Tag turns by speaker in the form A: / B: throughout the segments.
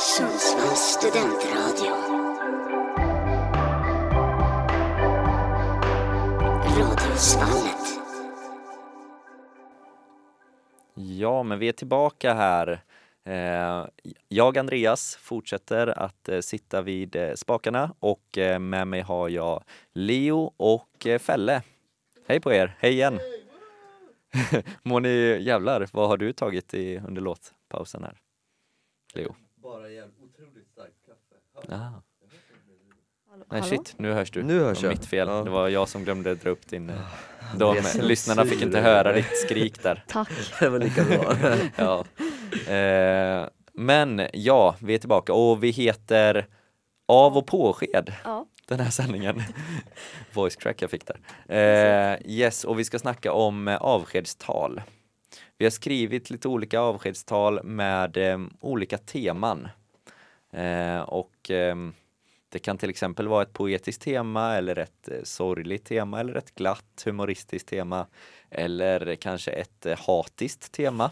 A: Sundsvalls studentradio. Radiosvallet.
B: Ja, men vi är tillbaka här. Eh, jag, Andreas, fortsätter att eh, sitta vid eh, spakarna och med mig har jag Leo och Felle. Hej på er, hej igen! Mår ni jävlar, vad har du tagit i, under låtpausen här? Leo?
C: Bara jävligt otroligt starkt kaffe.
B: Ah.
D: Hallå?
B: Nej shit, nu hörs du.
C: Nu hörs jag.
B: Mitt fel,
C: Ja.
B: det var jag som glömde dra upp din... eh, De, lyssnarna fick inte höra ditt skrik där.
D: Tack.
C: Det var lika bra.
B: Ja. Eh, men ja, vi är tillbaka och vi heter Av och påsked
D: Ja.
B: den här sändningen. Voice crack jag fick där. Eh, yes, och vi ska snacka om eh, avskedstal. Vi har skrivit lite olika avskedstal med eh, olika teman. Eh, och ehm, det kan till exempel vara ett poetiskt tema eller ett eh, sorgligt tema eller ett glatt humoristiskt tema. Eller kanske ett eh, hatiskt tema.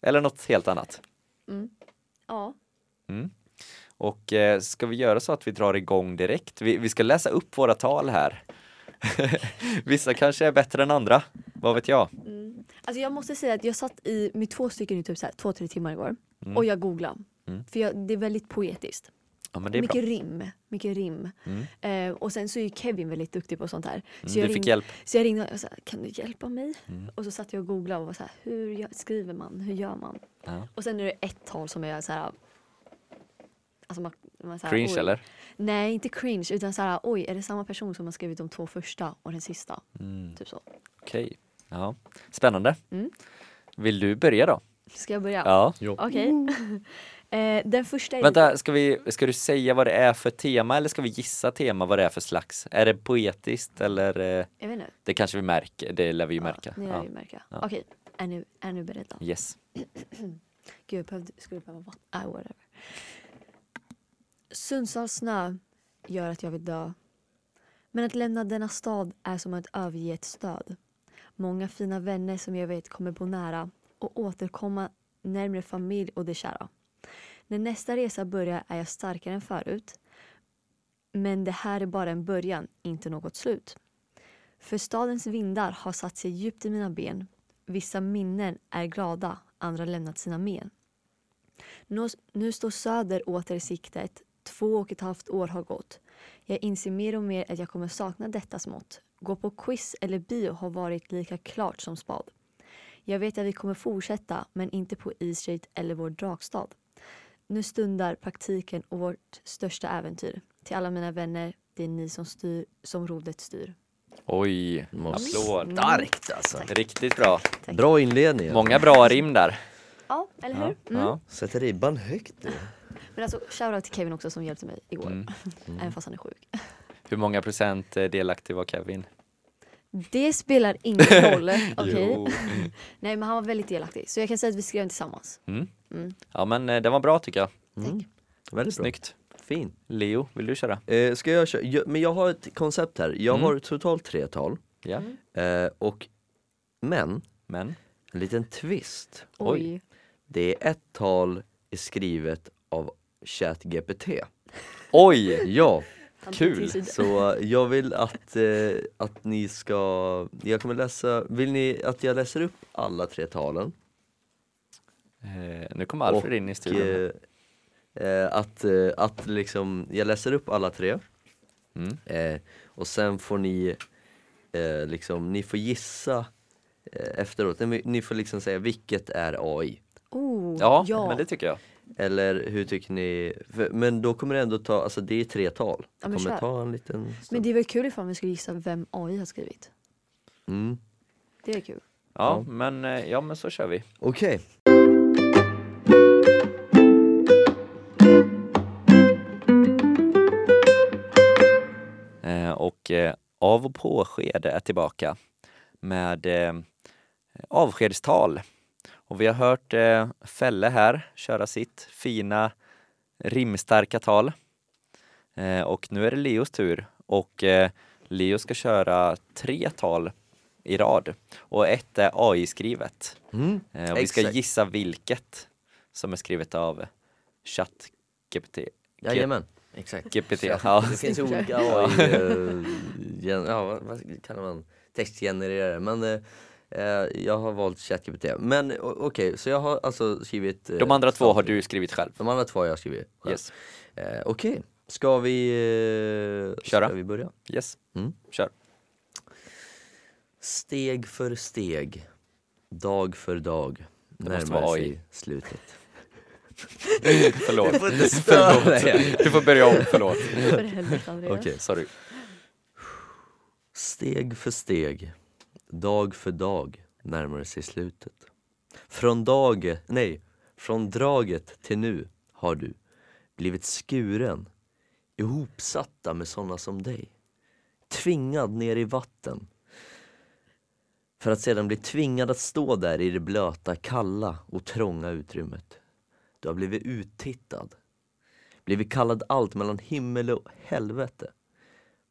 B: Eller något helt annat.
D: Mm. Ja.
B: Mm. Och eh, ska vi göra så att vi drar igång direkt? Vi, vi ska läsa upp våra tal här. Vissa kanske är bättre än andra, vad vet jag?
D: Alltså jag måste säga att jag satt i med två stycken i typ så här, två, tre timmar igår
B: Mm.
D: och jag googlade.
B: Mm.
D: För jag, det är väldigt poetiskt.
B: Ja men det är bra.
D: mycket rim. Mycket rim.
B: Mm.
D: Eh, och sen så är ju Kevin väldigt duktig på sånt här. Så,
B: Mm,
D: jag,
B: fick
D: ringde,
B: hjälp.
D: så jag ringde och sa, kan du hjälpa mig?
B: Mm.
D: Och så satt jag och googlade och var så här, hur gör, skriver man? Hur gör man?
B: Ja.
D: Och sen är det ett tal som är så här. Alltså man, man så här,
B: Cringe
D: oj.
B: eller?
D: Nej, inte cringe utan så här, oj, är det samma person som har skrivit de två första och den sista?
B: Mm.
D: Typ så.
B: Okej. Ja. Spännande.
D: Mm.
B: Vill du börja då?
D: Ska jag börja?
B: Ja.
D: Okej. eh, den första är...
B: Vänta, ska, vi, ska du säga vad det är för tema eller ska vi gissa tema vad det är för slags? Är det poetiskt eller? eh,
D: Jag vet inte.
B: Det kanske vi märker, det lär vi ju märka.
D: Ja, ni lär ju märka.
B: Ja.
D: Okej, är, ni, är ni beredda?
B: Yes.
D: Gud, jag behövde, skulle behöva vatten. Ah, whatever. Sundsvalls snö gör att jag vill dö. Men att lämna denna stad är som att överge ett stöd. Många fina vänner som jag vet kommer bo nära och återkomma närmre familj och det kära. När nästa resa börjar är jag starkare än förut. Men det här är bara en början, inte något slut. För stadens vindar har satt sig djupt i mina ben. Vissa minnen är glada, andra lämnat sina men. Nu, nu står söder åter i siktet. Två och ett halvt år har gått. Jag inser mer och mer att jag kommer sakna detta smått. Gå på quiz eller bio har varit lika klart som spad. Jag vet att vi kommer fortsätta, men inte på E Street eller vår dragstad. Nu stundar praktiken och vårt största äventyr. Till alla mina vänner, det är ni som styr, som rodret styr.
B: Oj,
C: Måste-
B: applåd.
C: Starkt alltså.
B: Riktigt bra.
D: Tack.
C: Bra inledning.
B: Många bra rim där.
D: Ja, eller hur?
B: Ja.
D: Mm.
B: Ja.
C: Sätter ribban högt nu.
D: Men alltså, shoutout till Kevin också som hjälpte mig igår.
B: Mm.
D: Även fast han är sjuk.
B: Hur många procent eh, delaktig var Kevin?
D: Det spelar ingen roll. Okej? Nej men han var väldigt delaktig. Så jag kan säga att vi skrev tillsammans.
B: Mm.
D: Mm.
B: Ja men eh, den var bra tycker jag.
C: Mm. Väldigt bra.
B: Snyggt.
C: Fin.
B: Leo, vill du köra?
C: Eh, ska jag köra? Jag, men jag har ett koncept här. Jag
B: Mm.
C: har totalt tre tal.
B: Ja.
C: Eh, och, men,
B: Men?
C: en liten twist.
B: Oj.
C: Det är ett tal är skrivet av ChatGPT.
B: Oj!
C: Ja,
B: Kul.
C: så jag vill att, eh, att ni ska, jag kommer läsa, vill ni att jag läser upp alla tre talen?
B: Eh, nu kommer Alfred in i studion.
C: eh, eh, att, eh, att liksom, jag läser upp alla tre
B: Mm.
C: eh, och sen får ni eh, liksom, ni får gissa eh, efteråt, ni, ni får liksom säga vilket är AI
D: Oh,
B: Ja,
D: ja.
B: men det tycker jag.
C: Eller hur tycker ni? För, men då kommer det ändå ta, alltså det är tre tal.
D: Ja, men
C: kommer
D: kör.
C: ta en liten
D: Men
C: stund.
D: det är väl kul ifall vi skulle gissa vem AI har skrivit.
C: Mm.
D: Det är kul.
B: Ja,
C: Ja.
B: men, eh, ja men så kör vi.
C: Okej.
B: Eh, och eh, av och påsked är tillbaka med eh, avskedstal. Och vi har hört eh, Fälle här köra sitt fina rimstarka tal. Eh, och nu är det Leos tur och eh, Leo ska köra tre tal i rad och ett är AI-skrivet.
C: Mm.
B: Eh, och vi ska
C: Exakt.
B: gissa vilket som är skrivet av Chatt GPT.
C: Jajamän, exakt.
B: GPT. Ja.
C: Det finns olika AI, eh, ja, vad, vad kallar man, textgenererare. Men eh, jag har valt ChatGPT. Men okej, så jag har alltså skrivit eh,
B: De andra två har du skrivit själv.
C: De andra två har jag skrivit själv.
B: Yes.
C: Eh, okej, ska vi eh,
B: Köra.
C: Ska vi börja?
B: Yes.
C: Mm.
B: Kör.
C: Steg för steg, dag för dag,
B: Det
C: närmar sig slutet.
B: Förlåt.
C: får inte störa.
B: Du får börja om, förlåt.
D: För helvete Andreas.
C: Okej.
B: Sorry.
C: Steg för steg, dag för dag närmar sig slutet. Från dag, nej, från draget till nu har du blivit skuren, ihopsatta med sådana som dig. Tvingad ner i vatten. För att sedan bli tvingad att stå där i det blöta, kalla och trånga utrymmet. Du har blivit uttittad. Blivit kallad allt mellan himmel och helvete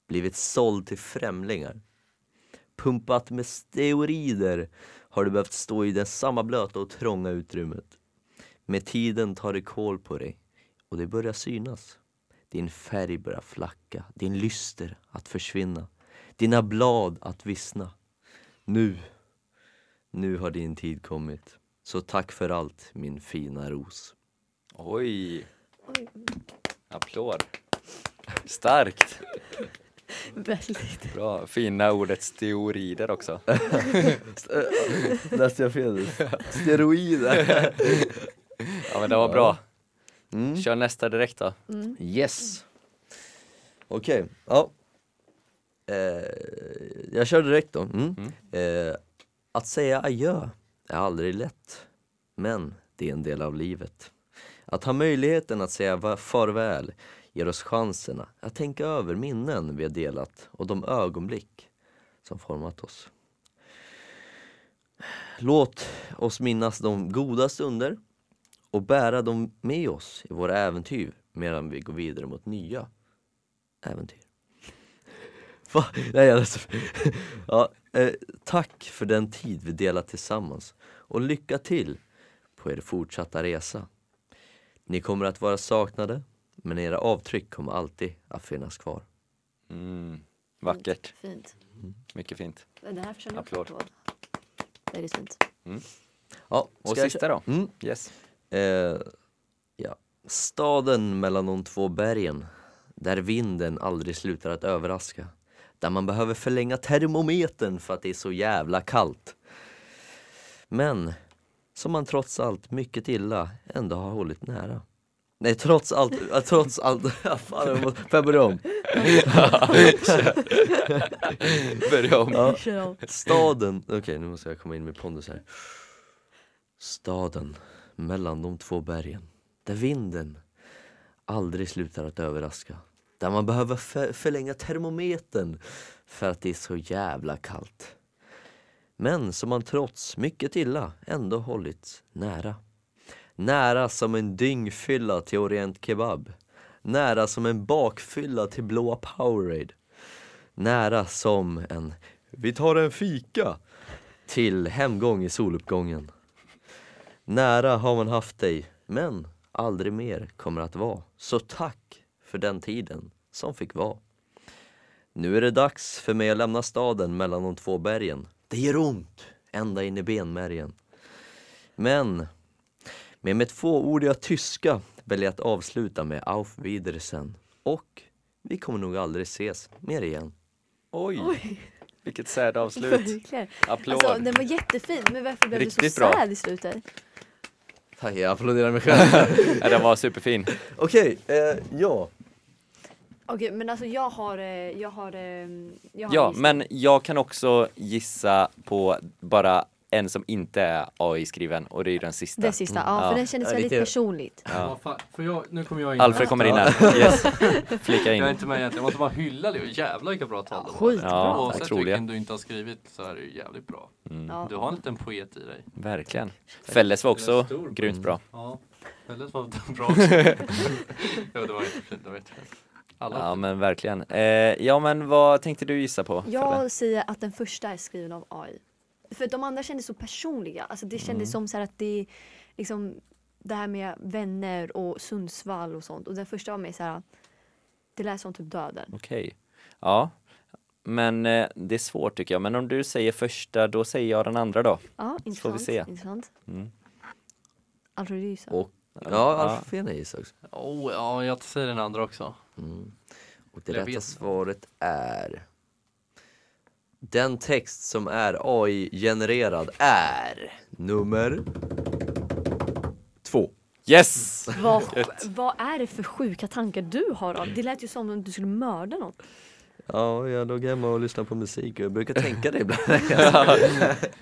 C: blivit såld till främlingar. Pumpat med steroider har du behövt stå i det samma blöta och trånga utrymmet. Med tiden tar det koll på dig och det börjar synas. Din färg börjar flacka, din lyster att försvinna, dina blad att vissna. Nu, nu har din tid kommit. Så tack för allt min fina ros.
B: Oj.
D: Oj,
B: Applåd. Starkt.
D: väldigt.
B: Bra. Fina ordet steroider också.
C: Läste jag fel? Steroider.
B: Ja men det var bra.
C: Mm.
B: Kör nästa direkt då.
C: Yes. Okej, ja. Eh, jag kör direkt då. Mm. Eh, att säga adjö är aldrig lätt, men det är en del av livet. Att ha möjligheten att säga va- farväl ger oss chanserna att tänka över minnen vi har delat och de ögonblick som format oss. Låt oss minnas de goda stunder och bära dem med oss i våra äventyr medan vi går vidare mot nya äventyr. Va? Nej, jag läste ja, eh, Tack för den tid vi delat tillsammans och lycka till på er fortsatta resa. Ni kommer att vara saknade, men era avtryck kommer alltid att finnas kvar.
B: Mm. Vackert.
D: Fint.
B: Mycket fint.
D: Det här förtjänar en
B: Applåd.
D: applåd. Väldigt fint.
C: Ja,
B: Och
C: ska jag
B: sista då?
C: Mm.
B: Yes.
C: Eh, ja. Staden mellan de två bergen, där vinden aldrig slutar att överraska. Där man behöver förlänga termometern för att det är så jävla kallt. Men som man trots allt mycket illa ändå har hållit nära. Nej, trots allt, trots allt, fan, jag måste- får jag börja om?
B: Börja om.
C: Ja. Staden, okej nu måste jag komma in med pondus här. Staden mellan de två bergen, där vinden aldrig slutar att överraska. Där man behöver för- förlänga termometern för att det är så jävla kallt. Men som man trots mycket illa ändå hållit nära. Nära som en dyngfylla till Orient Kebab. Nära som en bakfylla till blåa Powerade. Nära som en vi tar en fika till hemgång i soluppgången. Nära har man haft dig, men aldrig mer kommer att vara. Så tack för den tiden som fick vara. Nu är det dags för mig att lämna staden mellan de två bergen. Det gör ont, ända in i benmärgen. Men med mitt fåordiga tyska väljer jag att avsluta med Auf Wiedersehen. Och vi kommer nog aldrig ses mer igen.
B: Oj.
D: Oj,
B: Vilket sad avslut.
D: verkligen.
B: Applåd.
D: Alltså den var jättefin, men varför blev du
B: Riktigt
D: så
B: bra.
D: sad i slutet?
C: Tack, jag applåderar mig själv.
B: ja, den var superfin.
C: Okej, eh, ja.
D: Okej, men alltså jag har, eh, jag har, eh, jag har
B: Ja, men jag kan också gissa på bara en som inte är AI-skriven och det är den sista.
D: Det sista, ja,
B: Ja.
D: för den kändes
C: Ja,
D: väldigt
C: lite-
D: personligt.
B: Ja.
E: För jag, nu kommer jag in
B: Alfred kommer in här. Yes. Flika
E: Jag är
B: in.
E: inte med egentligen, jag måste bara hylla och jävlar vilka bra tal det var.
D: Skitbra.
B: Ja,
E: Oavsett vilken du inte har skrivit så är det ju jävligt bra.
D: Ja.
E: Du har en liten poet i dig.
B: Verkligen. Fälles var också
E: Stor.
B: grymt bra.
E: Ja, väldigt var bra också. jo det var jättefint, det var jättefint. Alla.
B: Ja men verkligen. Eh, ja men vad tänkte du gissa på?
D: Jag säger att den första är skriven av AI. För de andra kändes så personliga. Alltså det
B: Mm.
D: kändes som så här att det liksom det här med vänner och Sundsvall och sånt. Och den första var mer så här, det lät som typ döden.
B: Okej. Ja. Men eh, det är svårt tycker jag. Men om du säger första, då säger jag den andra då.
D: Ja,
B: får
D: intressant.
B: vi se.
D: intressant.
B: Mm.
D: Alfred gissa.
C: Och ja,
B: Ja.
C: Alf får gärna gissa också.
E: Oh, ja, jag säger den andra också.
C: Mm. Och det
E: Jag
C: rätta svaret är Den text som är AI-genererad är nummer två.
B: Yes!
D: Vad, vad är det för sjuka tankar du har då? Det lät ju som om du skulle mörda någon.
C: Ja, jag låg hemma och lyssnade på musik och jag brukar tänka det ibland.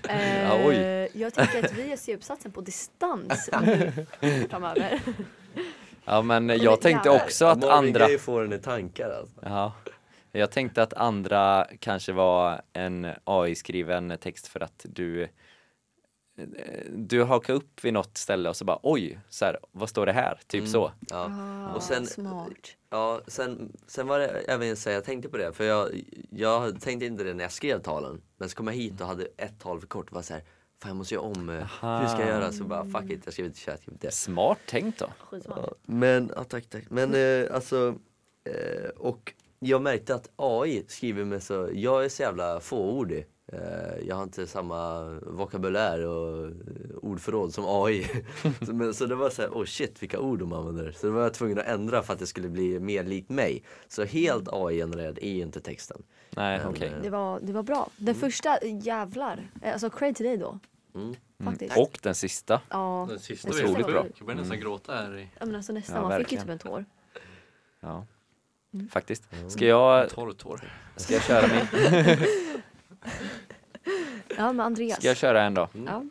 D: Eh,
B: oj.
D: Jag tänker att vi gör C-uppsatsen på distans nu framöver.
B: Ja men jag tänkte också att andra
C: Gaye får en i tankar alltså.
B: Ja, jag tänkte att andra kanske var en AI-skriven text för att du du hakar upp vid något ställe och så bara oj, så här, vad står det här? Typ
C: Mm.
B: så.
C: Ja.
D: Ah,
C: Och sen-
D: smart.
C: Ja, sen, sen var det även så jag tänkte på det, för jag, jag tänkte inte det när jag skrev talen. Men så kom jag hit och hade ett tal för kort och var så här, fan jag måste göra om, eh, hur ska jag göra? Så bara fuck it, jag skrev till ChatGPT.
B: Smart tänkt då.
C: Ja, men, ja, tack, tack. Men eh, alltså, eh, och jag märkte att AI skriver med så, jag är så jävla fåordig. Eh, jag har inte samma vokabulär och eh, ordförråd som AI. så, men, så det var så här, oh shit vilka ord de använder. Så då var jag tvungen att ändra för att det skulle bli mer likt mig. Så helt AI-genererad är inte texten.
B: Nej,
C: Men,
B: okej.
C: eh,
D: Det var, det var bra. Den första, jävlar. Eh, Alltså cred till dig då.
C: Mm.
D: Faktiskt.
B: Och den sista.
D: Ja,
E: Den sista
D: Den
E: var
D: sista var bra.
E: sjuk. Jag började nästan gråta här i
D: ja men alltså nästan.
B: Ja,
D: Man fick ju typ en tår.
B: Ja.
D: Mm.
B: Faktiskt. Ska jag,
E: torr tår.
B: ska jag köra min?
D: Ja men Andreas.
B: Ska jag köra en då?
D: Ja.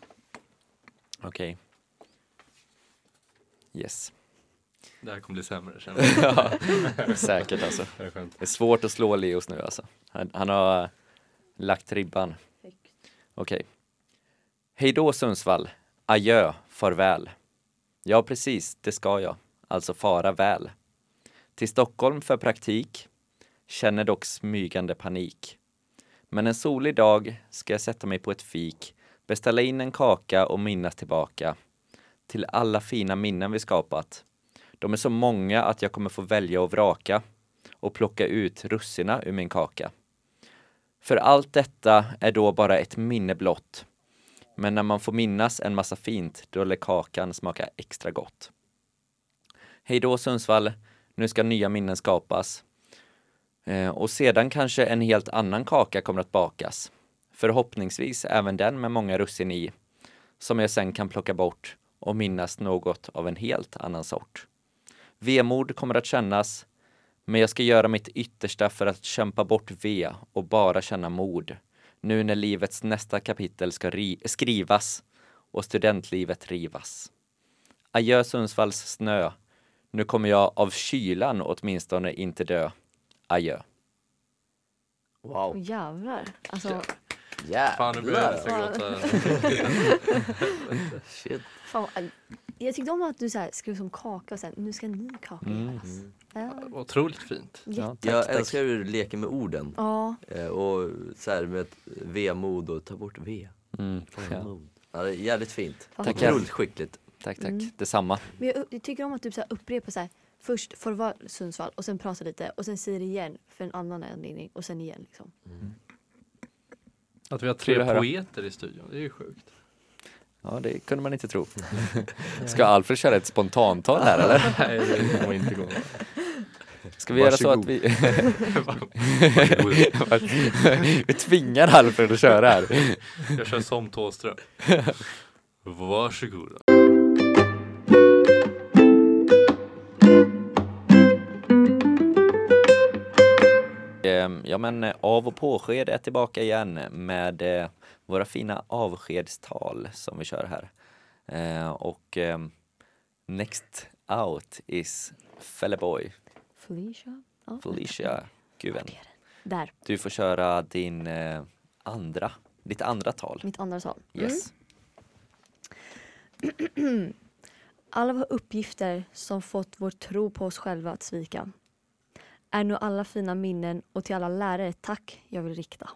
B: Okej. Yes.
E: Det här kommer bli sämre känner jag.
B: ja, säkert alltså.
E: Det är skönt.
B: Det är svårt att slå Leos nu alltså. Han, han har lagt ribban. Okej. Hej då Sundsvall. Adjö, farväl. Ja precis, det ska jag. Alltså fara väl. Till Stockholm för praktik. Känner dock smygande panik. Men en solig dag ska jag sätta mig på ett fik, beställa in en kaka och minnas tillbaka till alla fina minnen vi skapat. De är så många att jag kommer få välja och vraka och plocka ut russina ur min kaka. För allt detta är då bara ett minne blott. Men när man får minnas en massa fint, då lär kakan smaka extra gott. Hej då Sundsvall, nu ska nya minnen skapas. Eh, och sedan kanske en helt annan kaka kommer att bakas. Förhoppningsvis även den med många russin i, som jag sen kan plocka bort och minnas något av en helt annan sort. Vemod kommer att kännas, men jag ska göra mitt yttersta för att kämpa bort ve och bara känna mod. Nu när livets nästa kapitel ska ri- skrivas och studentlivet rivas. Adjö Sundsvalls snö. Nu kommer jag av kylan åtminstone inte dö. Adjö.
C: Wow,
D: jävlar. Alltså,
E: Fan nu börjar jag
C: jävlar.
E: gråta.
C: Shit.
D: fan, jag tyckte om att du så här skrev som kaka och sen nu ska en ny kaka
B: Mm.
D: göras. Ja,
E: Otroligt fint.
B: Ja, tack,
C: Jag
B: tack.
C: älskar hur du leker med orden.
D: ja.
C: Eh, och så här med ett vemod och ta bort ve.
B: Mm, ja.
C: Ja, det är jävligt fint.
D: Tackar.
C: Otroligt skickligt.
B: Tack, tack.
D: Mm.
B: Detsamma.
D: Men jag, jag tycker om att du så här upprepar så här, först farväl Sundsvall och sen pratar lite och sen säger det igen för en annan anledning och sen igen liksom.
E: Att vi har tre poeter i studion, det är ju sjukt.
B: Ja, det kunde man inte tro. Ska Alfred köra ett spontantal här eller?
E: Nej, det kommer inte gå.
B: Ska vi göra så att vi... vi tvingar Alfred att köra här.
E: Jag kör som Thåström. Varsågoda.
B: Ja men eh, av och påsked är tillbaka igen med eh, våra fina avskedstal som vi kör här. Eh, Och ehm, next out is Felleboy,
D: Felicia? Ja.
B: Felicia Guven.
D: Där,
B: Du får köra din eh, andra, ditt andra tal.
D: mitt andra tal. Mm.
B: Yes.
D: Alla våra uppgifter som fått vår tro på oss själva att svika är nu alla fina minnen och till alla lärare tack jag vill rikta.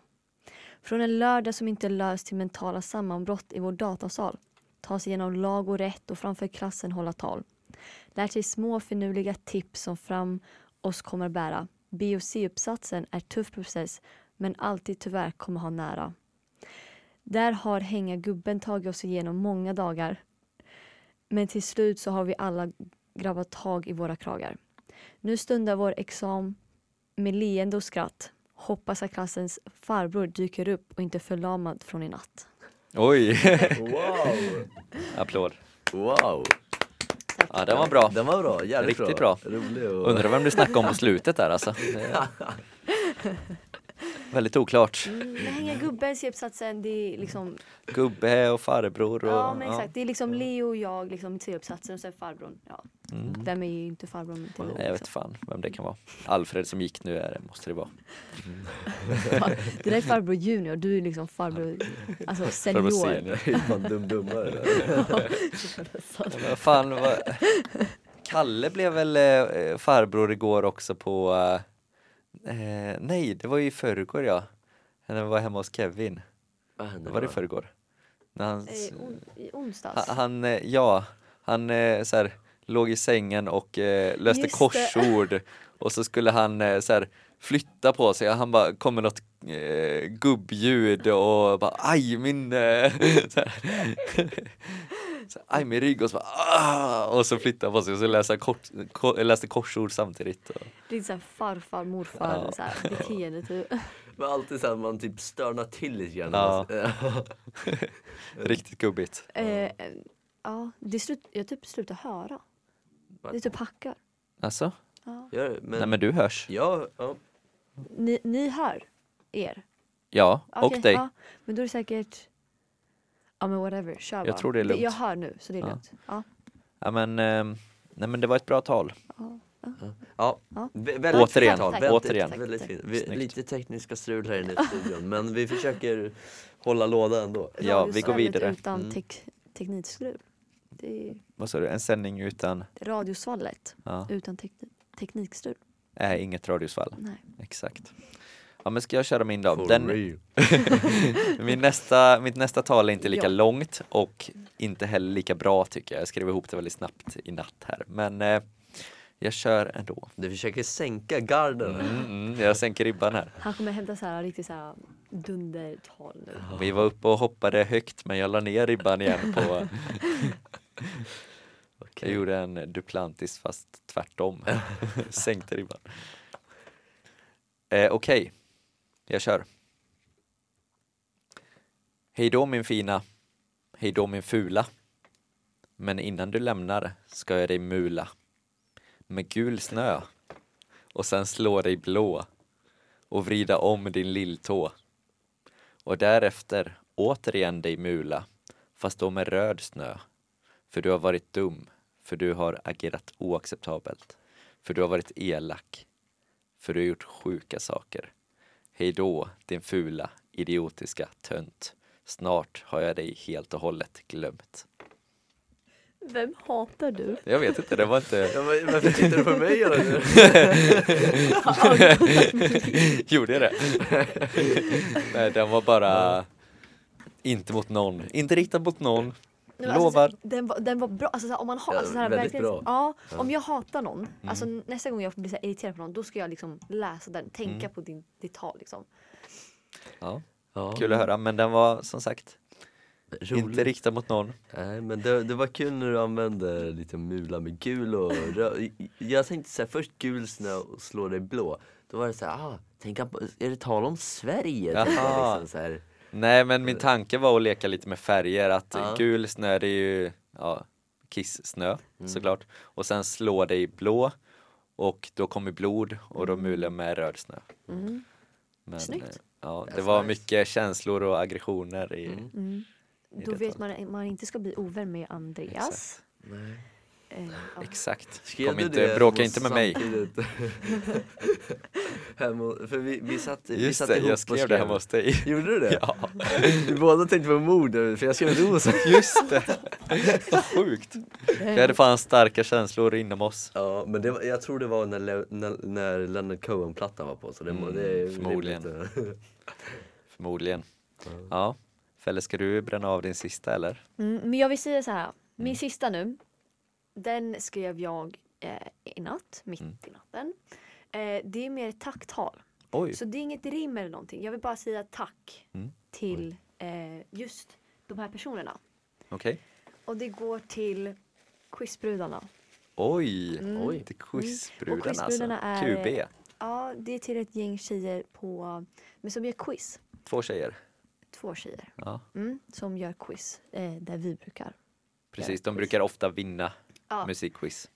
D: Från en lördag som inte löst till mentala sammanbrott i vår datasal ta sig igenom lag och rätt och framför klassen hålla tal. Lär sig små finurliga tips som fram oss kommer bära. B och C-uppsatsen är tuff process men alltid tyvärr kommer ha nära. Där har hänga gubben tagit oss igenom många dagar. Men till slut så har vi alla grabbat tag i våra kragar. Nu stundar vår exam med leende och skratt. Hoppas att klassens farbror dyker upp och inte förlamad från i natt.
B: Oj,
C: Wow!
B: applåd.
C: Wow!
B: Ja, den var bra.
C: Den var bra, jävligt
B: Riktigt bra.
C: Rolig och...
B: Undrar vem du snackade om på slutet där alltså. Det- Väldigt oklart.
D: Mm, men hänga gubben, C-uppsatsen, det är liksom
B: Gubbe och farbror och...
D: Ja men exakt, det är liksom Leo och jag, liksom C-uppsatsen och sen farbrorn. Ja.
B: Mm.
D: Vem är ju inte farbrorn till
B: Nej, jag vet fan vem det kan vara. Alfred som gick nu är det, måste det vara.
D: Det där är farbror junior, du är liksom farbror alltså
B: Farbror
D: senior.
B: senior.
C: Det är fan dum-dummare
B: vad fan, vad... Kalle blev väl eh, farbror igår också på... Eh, eh, nej, det var ju i förrgår ja. När vi var hemma hos Kevin.
C: Vad hände
B: Var det i förrgår? När han,
D: Eh, on, I onsdags.
B: han, han eh, ja, han eh, så här, låg i sängen och eh, löste
D: Just det.
B: korsord och så skulle han eh, så här, flytta på sig. Han bara kom med något eh, gubbljud och bara aj min eh, så aj min rygg och så bara ah! och så flyttade han på sig och så läste han kort, ko, läste korsord samtidigt. Och,
D: Det är såhär farfar, morfar,
B: Ja.
D: så här, beteende typ.
C: Men alltid så att man typ störnar till lite grann.
B: Ja.
C: Ja.
B: riktigt gubbigt.
D: Eh, eh, ja, det slut, jag typ slutar höra. Det typ hackar.
B: Alltså?
D: Ja.
C: Det, men...
B: Nej men du hörs.
C: Ja, ja.
D: Ni, ni hör er?
B: Ja, och
D: Okej,
B: dig.
D: Ja, men då är det säkert Ja men whatever, kör bara.
B: Jag tror det är lugnt.
D: Jag hör nu så det är
B: Ja.
D: lugnt. Ja.
B: Ja men, eh, nej men det var ett bra tal.
D: Ja.
C: Ja,
D: Ja.
C: vä- väldigt
B: Återigen,
C: fint tal.
D: tack.
C: Väldigt-
B: återigen.
C: Väldigt fint. Vi, lite tekniska strul här inne i studion, men vi försöker hålla låda ändå.
B: Ja, vi går vidare.
D: Utan
C: Mm.
D: tek, teknikskruv. Det är
B: Vad sa du? En sändning utan,
D: radiosvallet
B: ja,
D: utan teknik, teknikstrul.
B: är inget radiosvall.
D: Nej.
B: Exakt. Ja men ska jag köra min då? Den, min nästa, mitt nästa tal är inte lika
D: Ja.
B: långt och inte heller lika bra tycker jag. Jag skrev ihop det väldigt snabbt i natt här. Men eh, jag kör ändå.
C: Du försöker sänka garden.
B: Mm, mm, jag sänker ribban här.
D: Han kommer hämta så här riktigt så här dundertal nu.
B: Vi var uppe och hoppade högt men jag la ner ribban igen på Jag
C: Okej.
B: gjorde en Duplantis fast tvärtom. Sänkte ribban. Eh, Okej, jag kör. Hej då min fina. Hej då min fula. Men innan du lämnar ska jag dig mula. Med gul snö. Och sen slå dig blå. Och vrida om din lilltå. Och därefter återigen dig mula. Fast då med röd snö. För du har varit dum. För du har agerat oacceptabelt. För du har varit elak. För du har gjort sjuka saker. Hej då, din fula, idiotiska tönt. Snart har jag dig helt och hållet glömt.
D: Vem hatar du?
B: Jag vet inte, det var inte...
C: Ja, men varför tittar du på mig tiden?
B: Gjorde jag det? Nej, den var bara inte mot någon. Inte riktad mot någon.
D: Nej, men
B: Lovar.
D: Alltså, den, var, den var bra. Alltså, så här, om, man ha,
C: Ja,
D: alltså, så här,
C: väldigt
D: verkligen,
C: bra.
D: Ja,
C: Ja.
D: om jag hatar någon,
B: Mm.
D: alltså, nästa gång jag blir så här, irriterad på någon, då ska jag liksom läsa den, tänka
B: Mm.
D: på din, ditt tal. Liksom.
B: Ja,
C: Ja,
B: kul att höra, men den var som sagt
C: roligt.
B: inte riktad mot någon.
C: Nej men det, det var kul när du använde lite mula med gul och röd. Jag tänkte såhär, först gul snö och slå dig blå. Då var det såhär, ah, tänk på, är det tal om Sverige?
B: Jaha.
C: Liksom, så här.
B: Nej, men min tanke var att leka lite med färger, att
C: Ja.
B: gul snö det är ju ja, kiss-snö
C: Mm.
B: såklart. Och sen slå dig blå och då kommer blod och då mular med röd snö.
D: Mm.
B: Men,
D: Snyggt.
B: eh, Ja, det
C: That's
B: var
C: nice.
B: mycket känslor och aggressioner i,
C: Mm.
D: Mm.
B: i
D: Då
B: det
D: vet
B: talet.
D: man att man inte ska bli ovän med Andreas.
B: Exakt.
C: Nej.
D: Eh, ja.
B: Exakt. Kom inte,
C: det
B: bråka inte med mig.
C: hemma, för vi, vi satt, vi
B: Just
C: satt
B: det,
C: ihop
B: jag
C: och
B: skrev det hemma hos dig.
C: Gjorde du det?
B: Ja,
C: Vi båda tänkte på mord, för jag skrev rosa.
B: just det. Vad sjukt. Vi hade fan starka känslor inom oss.
C: Ja, men det var, jag tror det var när, Le, när, när Leonard Cohen-plattan var på så det,
B: Mm,
C: det
B: förmodligen. Förmodligen. Ja. Felle, ska du bränna av din sista eller?
D: Mm, men jag vill säga så här. Min
B: Mm.
D: sista nu. Den skrev jag eh, i natt, mitt
B: Mm.
D: i natten. Eh, det är mer ett tacktal.
B: Oj,
D: Så det är inget rim eller någonting. Jag vill bara säga tack
B: Mm.
D: till eh, just de här personerna.
B: okej.
D: Och det går till quizbrudarna.
B: Oj,
D: Mm.
C: Oj.
B: till
D: Och
B: quizbrudarna
D: quizbrudarna
B: alltså.
D: är-
B: QB,
D: Ja, det är till ett gäng tjejer på, men som gör quiz.
B: två tjejer.
D: Två tjejer
B: Ja,
D: mm, som gör quiz eh, där vi brukar.
B: precis.
D: Ja,
B: De
D: quiz.
B: brukar ofta vinna
D: Ja,
B: musikquiz.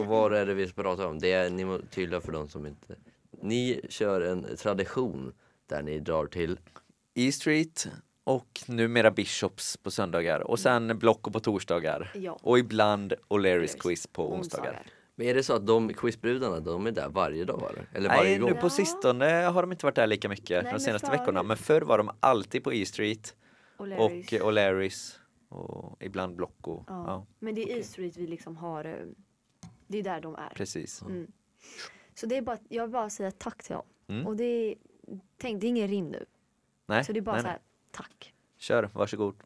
C: Och vad är det vi ska prata om? Det är ni tydliga för de som inte... Ni kör en tradition där ni drar till
B: E Street och numera Bishops på söndagar och sen Blocko på torsdagar.
D: ja.
B: Och ibland O'Learys quiz på onsdagar.
C: Men är det så att de quizbrudarna, de är där varje dag eller? Eller varje
B: Nej,
C: gång?
B: nu på sistone har de inte varit där lika mycket
D: Nej,
B: de senaste
D: förut-
B: veckorna. Men förr var de alltid på E Street
D: Och
B: O'Learys och ibland Blocko.
D: Ja.
B: Ja,
D: Men det är
B: okej.
D: E Street vi liksom har, eh, det är där de är.
B: precis.
D: Mm. Så det är bara, jag vill bara säga tack till dem.
B: Mm.
D: Och det är, tänk det är ingen rim nu.
B: Nej,
D: så det är bara
B: nej,
D: så
B: nej.
D: här, tack.
B: Kör, varsågod.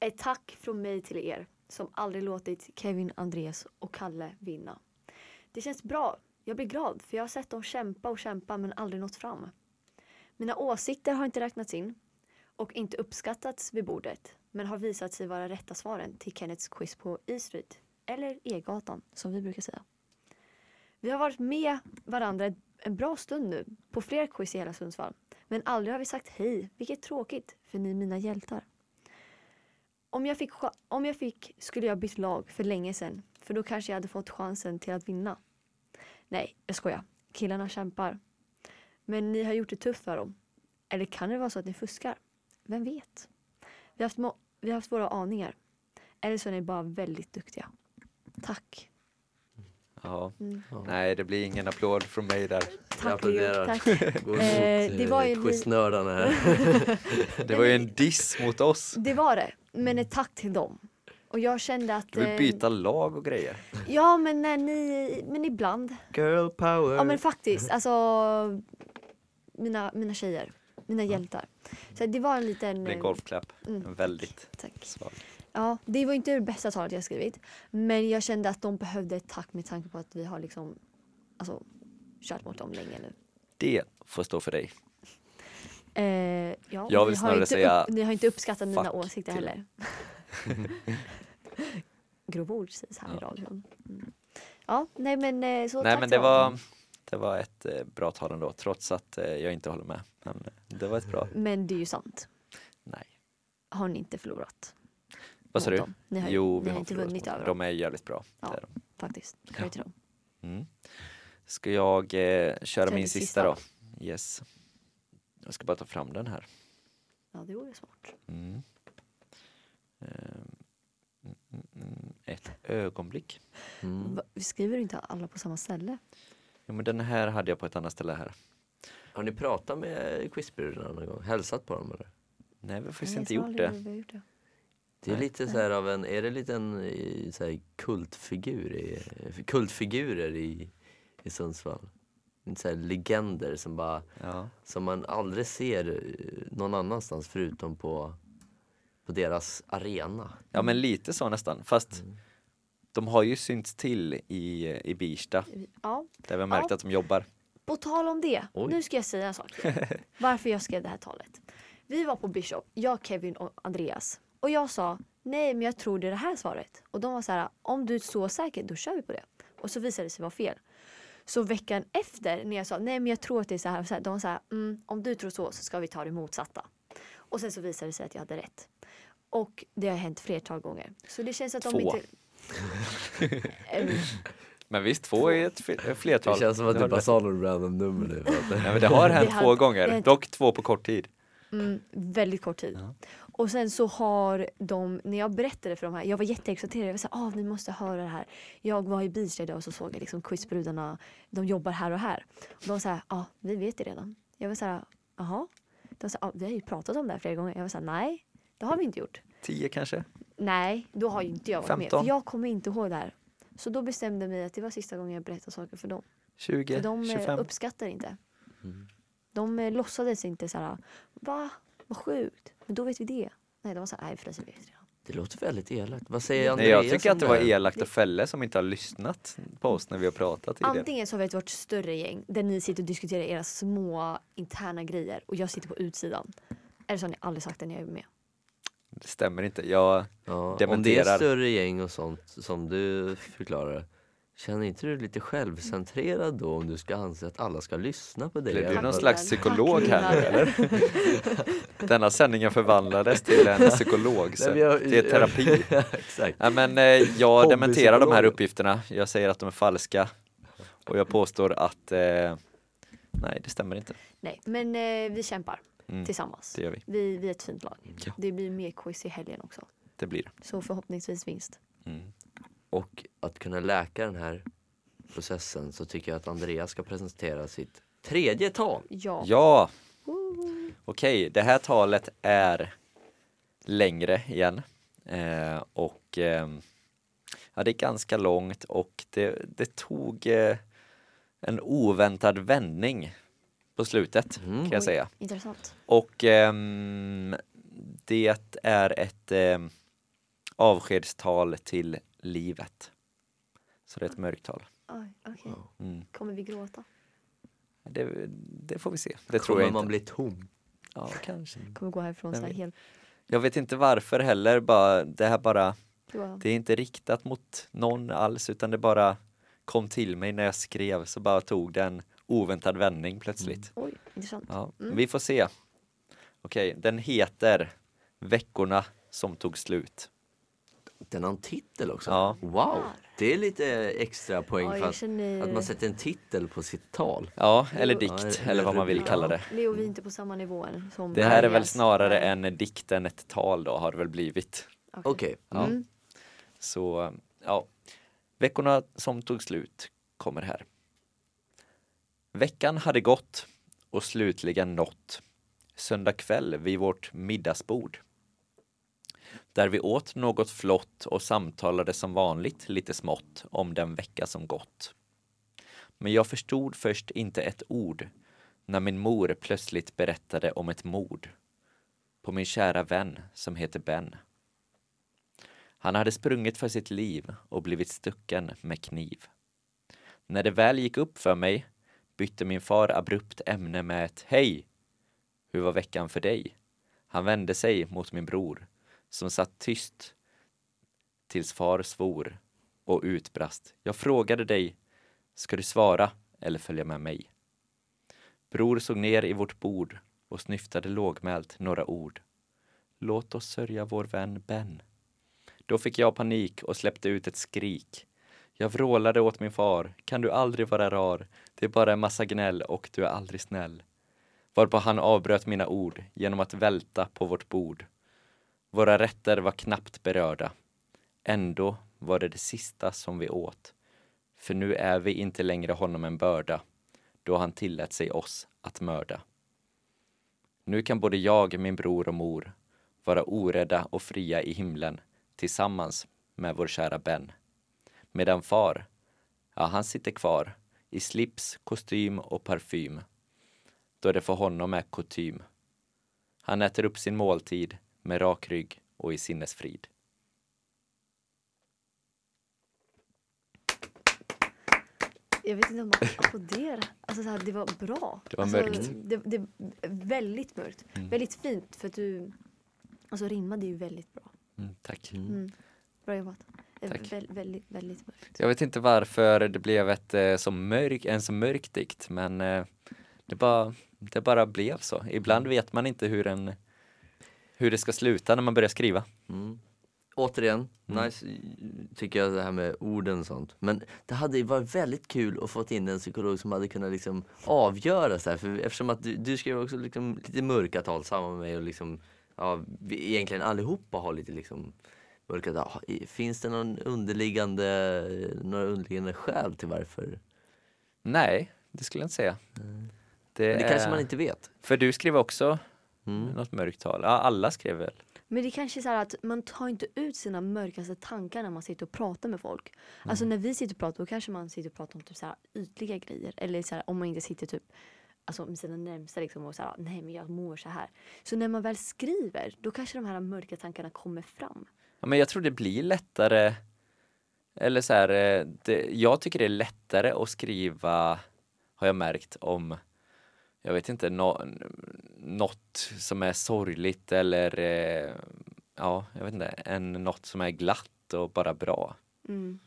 D: Ett tack från mig till er som aldrig låtit Kevin, Andreas och Kalle vinna. Det känns bra. Jag blir glad för jag har sett dem kämpa och kämpa men aldrig nått fram. Mina åsikter har inte räknats in och inte uppskattats vid bordet men har visat sig vara rätta svaren till Kennets quiz på E Street eller E-gatan som vi brukar säga. Vi har varit med varandra en bra stund nu på fler quiz i hela Sundsvall men aldrig har vi sagt hej, vilket är tråkigt för ni är mina hjältar. Om jag, fick, om jag fick skulle jag bytt lag för länge sedan. För då kanske jag hade fått chansen till att vinna. Nej, jag skojar. Killarna kämpar. Men ni har gjort det tufft för dem. Eller kan det vara så att ni fuskar? Vem vet? Vi har haft, vi har haft våra aningar. Eller så är ni bara väldigt duktiga. Tack.
B: Ja.
D: Mm.
B: Nej, det blir ingen applåd från mig där.
D: Tack
C: applåderar.
D: Tack. Eh, det var ju
C: eh, quiznördarna här.
B: Det var ju en diss mot oss.
D: Det var det. Men ett tack till dem. Och jag kände att...
B: Du vill
D: eh,
B: byta lag och grejer.
D: Ja, men när ni... Men ibland.
C: Girl power.
D: Ja men faktiskt, alltså mina, mina tjejer, mina hjältar. Så det var en liten...
B: Det blir en
D: eh,
B: golfklapp.
D: Mm.
B: Väldigt
D: Tack.
B: svag.
D: Ja, det var inte det bästa talet jag skrivit. Men jag kände att de behövde ett tack med tanke på att vi har liksom alltså, kört mot dem länge nu.
B: Det får stå för dig.
D: Eh, ja,
B: Jag vill snarare
D: inte
B: säga
D: upp, Ni har inte uppskattat mina åsikter
B: till
D: heller. Grova ord sägs här i
B: Ja.
D: radion. Mm. Ja, nej men eh, så
B: Nej men det var, det var ett eh, bra tal ändå, trots att eh, jag inte håller med. Men det var ett bra,
D: Men det är ju sant.
B: nej.
D: Har ni inte förlorat?
B: Vad sa du?
D: dem? Ni har,
B: Jo, vi
D: har
B: har
D: inte vunnit över
B: dem. De är jävligt bra.
D: Ja.
B: det är de.
D: Faktiskt. Credit till dem.
B: Mm. Ska jag eh, köra
D: Kör
B: min sista
D: sista
B: då? Yes. Jag ska bara ta fram den här.
D: Ja, det vore smart.
B: Mm. Ehm, mm, mm, mm. Ett ögonblick.
C: Mm.
D: Va- Vi skriver inte alla på samma ställe.
B: Jo men den här hade jag på ett annat ställe här.
C: Har ni pratat med quizbrudarna någon gång? Hälsat på dem eller?
B: Nej vi har faktiskt inte gjort det.
D: vi har gjort det.
C: Det är lite så här av en, är det lite en eh, så här, kultfigur i, kultfigurer i, i Sundsvall? Så här legender som bara,
B: Ja.
C: som man aldrig ser eh, någon annanstans förutom på, på deras arena.
B: ja men lite så nästan. Fast de har ju synts till i, i Birsta.
D: Ja,
B: Där vi har märkt
D: Ja.
B: att de jobbar.
D: på tal om det.
C: Oj.
D: Nu ska jag säga en sak. Varför jag skrev det här talet. Vi var på Bishop, jag, Kevin och Andreas. Och jag sa, nej men jag tror det är det här svaret. Och de var så här, om du är så säker då kör vi på det. Och så visade det sig vara fel. Så veckan efter när jag sa, nej men jag tror att det är så här. Så här de var så här, mm, om du tror så så ska vi ta det motsatta. Och sen så visade det sig att jag hade rätt. Och det har hänt flertal gånger. Så det känns att de
B: Två.
D: inte... Em,
B: Men visst, två är ett fl- flertal.
C: Det känns som att
B: Det
C: du bara sa något random nummer nu.
B: Nej men det har hänt
D: Det
B: två
D: har-
B: gånger,
D: har-
B: dock två på kort tid.
D: Mm, väldigt kort tid.
B: Ja.
D: Och sen så har de, när jag berättade för de här, jag var jätteexalterad. Jag var såhär, ah, ni måste höra det här. Jag var i Bilsta idag och så såg jag liksom quizbrudarna, de jobbar här och här. Och de sa, ja ah, vi vet det redan. Jag var såhär, jaha? De sa, ah, vi har ju pratat om det här flera gånger. Jag var såhär, nej det har vi inte gjort.
B: Tio kanske?
D: Nej, då har ju inte jag varit med.
B: 15.
D: För jag kommer inte ihåg det här. Så då bestämde jag mig att det var sista gången jag berättade saker för dem.
B: 20?
D: För de eh,
B: 25?
D: uppskattar inte.
C: Mm.
D: De eh, låtsades inte så här, va? Vad sjukt. Men då vet vi det. Nej, de var så här, nej förresten, vet redan.
C: Det låter väldigt elakt. Vad säger
B: Nej,
C: Andreas
B: jag tycker att det var elakt av Felle som inte har lyssnat på oss när vi har pratat tidigare.
D: Antingen så har vi ett vårt större gäng där ni sitter och diskuterar era små interna grejer och jag sitter på utsidan. Eller så har ni aldrig sagt det när jag är med.
B: Det stämmer inte. Jag,
C: Ja, om det är
B: dementerar.
C: större gäng och sånt som du förklarar. Känner inte du lite självcentrerad då om du ska anse att alla ska lyssna på dig?
B: blir du någon slags psykolog här nu, eller? Denna sändningen förvandlades till en psykolog,
C: Nej, men jag-
B: till terapi.
C: Exakt.
B: Nej, men eh, jag dementerar de här uppgifterna. Jag säger att de är falska. Och jag påstår att eh, nej, det stämmer inte.
D: Nej, men eh, vi kämpar
B: Mm,
D: tillsammans.
B: det gör vi.
D: Vi, vi är ett fint lag.
B: Ja.
D: Det blir mer quiz i helgen också.
B: Det blir det.
D: Så förhoppningsvis vinst.
B: Mm.
C: Och att kunna läka den här processen så tycker jag att Andreas ska presentera sitt tredje tal.
D: Ja.
B: Ja, okej, det här talet är längre igen. Eh, och ehm, ja, det är ganska långt och det, det tog eh, en oväntad vändning på slutet
C: Mm.
B: kan jag
D: Oj.
B: säga.
D: Intressant.
B: Och ehm, det är ett ehm, avskedstal till livet. Så det är ett mörkt tal.
D: Oj, okej.
B: Mm.
D: Kommer vi gråta?
B: Det, det får vi se. Det tror
C: Kommer
B: jag inte.
C: man bli tom?
B: Ja, kanske.
D: Kommer gå härifrån så här helt...
B: Jag vet inte varför heller, bara, det här bara,
D: Det var...
B: det är inte riktat mot någon alls utan det bara kom till mig när jag skrev så bara tog det en oväntad vändning plötsligt.
D: Oj, intressant.
B: Ja,
D: Mm.
B: Vi får se. Okej, den heter Veckorna som tog slut.
C: Den har en titel också.
B: Ja.
C: Wow, det är lite extra poäng
D: Ja,
C: för att,
D: känner...
C: att man sätter en titel på sitt tal.
B: Ja, eller dikt
C: Ja,
B: eller vad man vill kalla det.
D: Leo, vi är inte på samma nivå än som
B: Det här är väl snarare en dikt än ett tal då har det väl blivit.
C: Okej,
B: Ja.
D: Mm.
B: Så ja, veckorna som tog slut kommer här. Veckan hade gått och slutligen nått söndag kväll vid vårt middagsbord. Där vi åt något flott och samtalade som vanligt lite smått om den vecka som gått. Men jag förstod först inte ett ord när min mor plötsligt berättade om ett mord på min kära vän som heter Ben. Han hade sprungit för sitt liv och blivit stucken med kniv. När det väl gick upp för mig bytte min far abrupt ämne med ett Hej! Hur var veckan för dig? Han vände sig mot min bror som satt tyst tills far svor och utbrast. Jag frågade dig, ska du svara eller följa med mig? Bror såg ner i vårt bord och snyftade lågmält några ord. Låt oss sörja vår vän Ben. Då fick jag panik och släppte ut ett skrik. Jag vrålade åt min far. Kan du aldrig vara rar? Det är bara en massa gnäll och du är aldrig snäll. Varpå han avbröt mina ord genom att välta på vårt bord. Våra rätter var knappt berörda. Ändå var det det sista som vi åt. För nu är vi inte längre honom en börda, då han tillät sig oss att mörda. Nu kan både jag, min bror och mor vara orädda och fria i himlen tillsammans med vår kära Ben. Medan far, ja han sitter kvar i slips, kostym och parfym. Då det för honom är kutym. Han äter upp sin måltid med rak rygg och i sinnesfrid.
D: Jag vet inte om man applåderar. Alltså så här, det var bra.
B: Det var
D: alltså,
B: mörkt.
D: Det, det väldigt mörkt.
B: Mm.
D: Väldigt fint för att du alltså rimmade ju väldigt bra.
B: Mm, tack.
D: Mm. Bra jobbat. Eh,
B: Tack.
D: Väl, väldigt, väldigt mörkt.
B: Jag vet inte varför det blev ett, eh, så mörk, en så mörk dikt, men eh, det, bara, det bara blev så. Ibland vet man inte hur, en, hur det ska sluta när man börjar skriva.
C: Mm. Återigen,
B: Mm.
C: nice tycker jag det här med orden och sånt. Men det hade varit väldigt kul att få in en psykolog som hade kunnat liksom avgöra så här. För eftersom att du, du skrev också liksom lite mörka tal samma med mig och liksom, ja, vi egentligen allihopa har lite liksom mörka tal. Finns det någon underliggande, några underliggande skäl till varför?
B: Nej, det skulle jag inte säga. Det,
C: Det kanske man inte vet.
B: För du skrev också
C: Mm.
B: något mörkt tal. Ja, alla skrev väl?
D: Men det kanske är så här att man tar inte ut sina mörkaste tankar när man sitter och pratar med folk. Alltså
B: Mm.
D: när vi sitter och pratar då kanske man sitter och pratar om typ så här ytliga grejer. Eller så här, om man inte sitter typ alltså med sina närmsta liksom och så här, nej men jag mår så här. Så när man väl skriver, då kanske de här mörka tankarna kommer fram.
B: Ja, men jag tror det blir lättare eller så här, eh, det, jag tycker det är lättare att skriva har jag märkt om jag vet inte, nå, något som är sorgligt eller eh, ja, jag vet inte, än något som är glatt och bara bra.
D: Mm.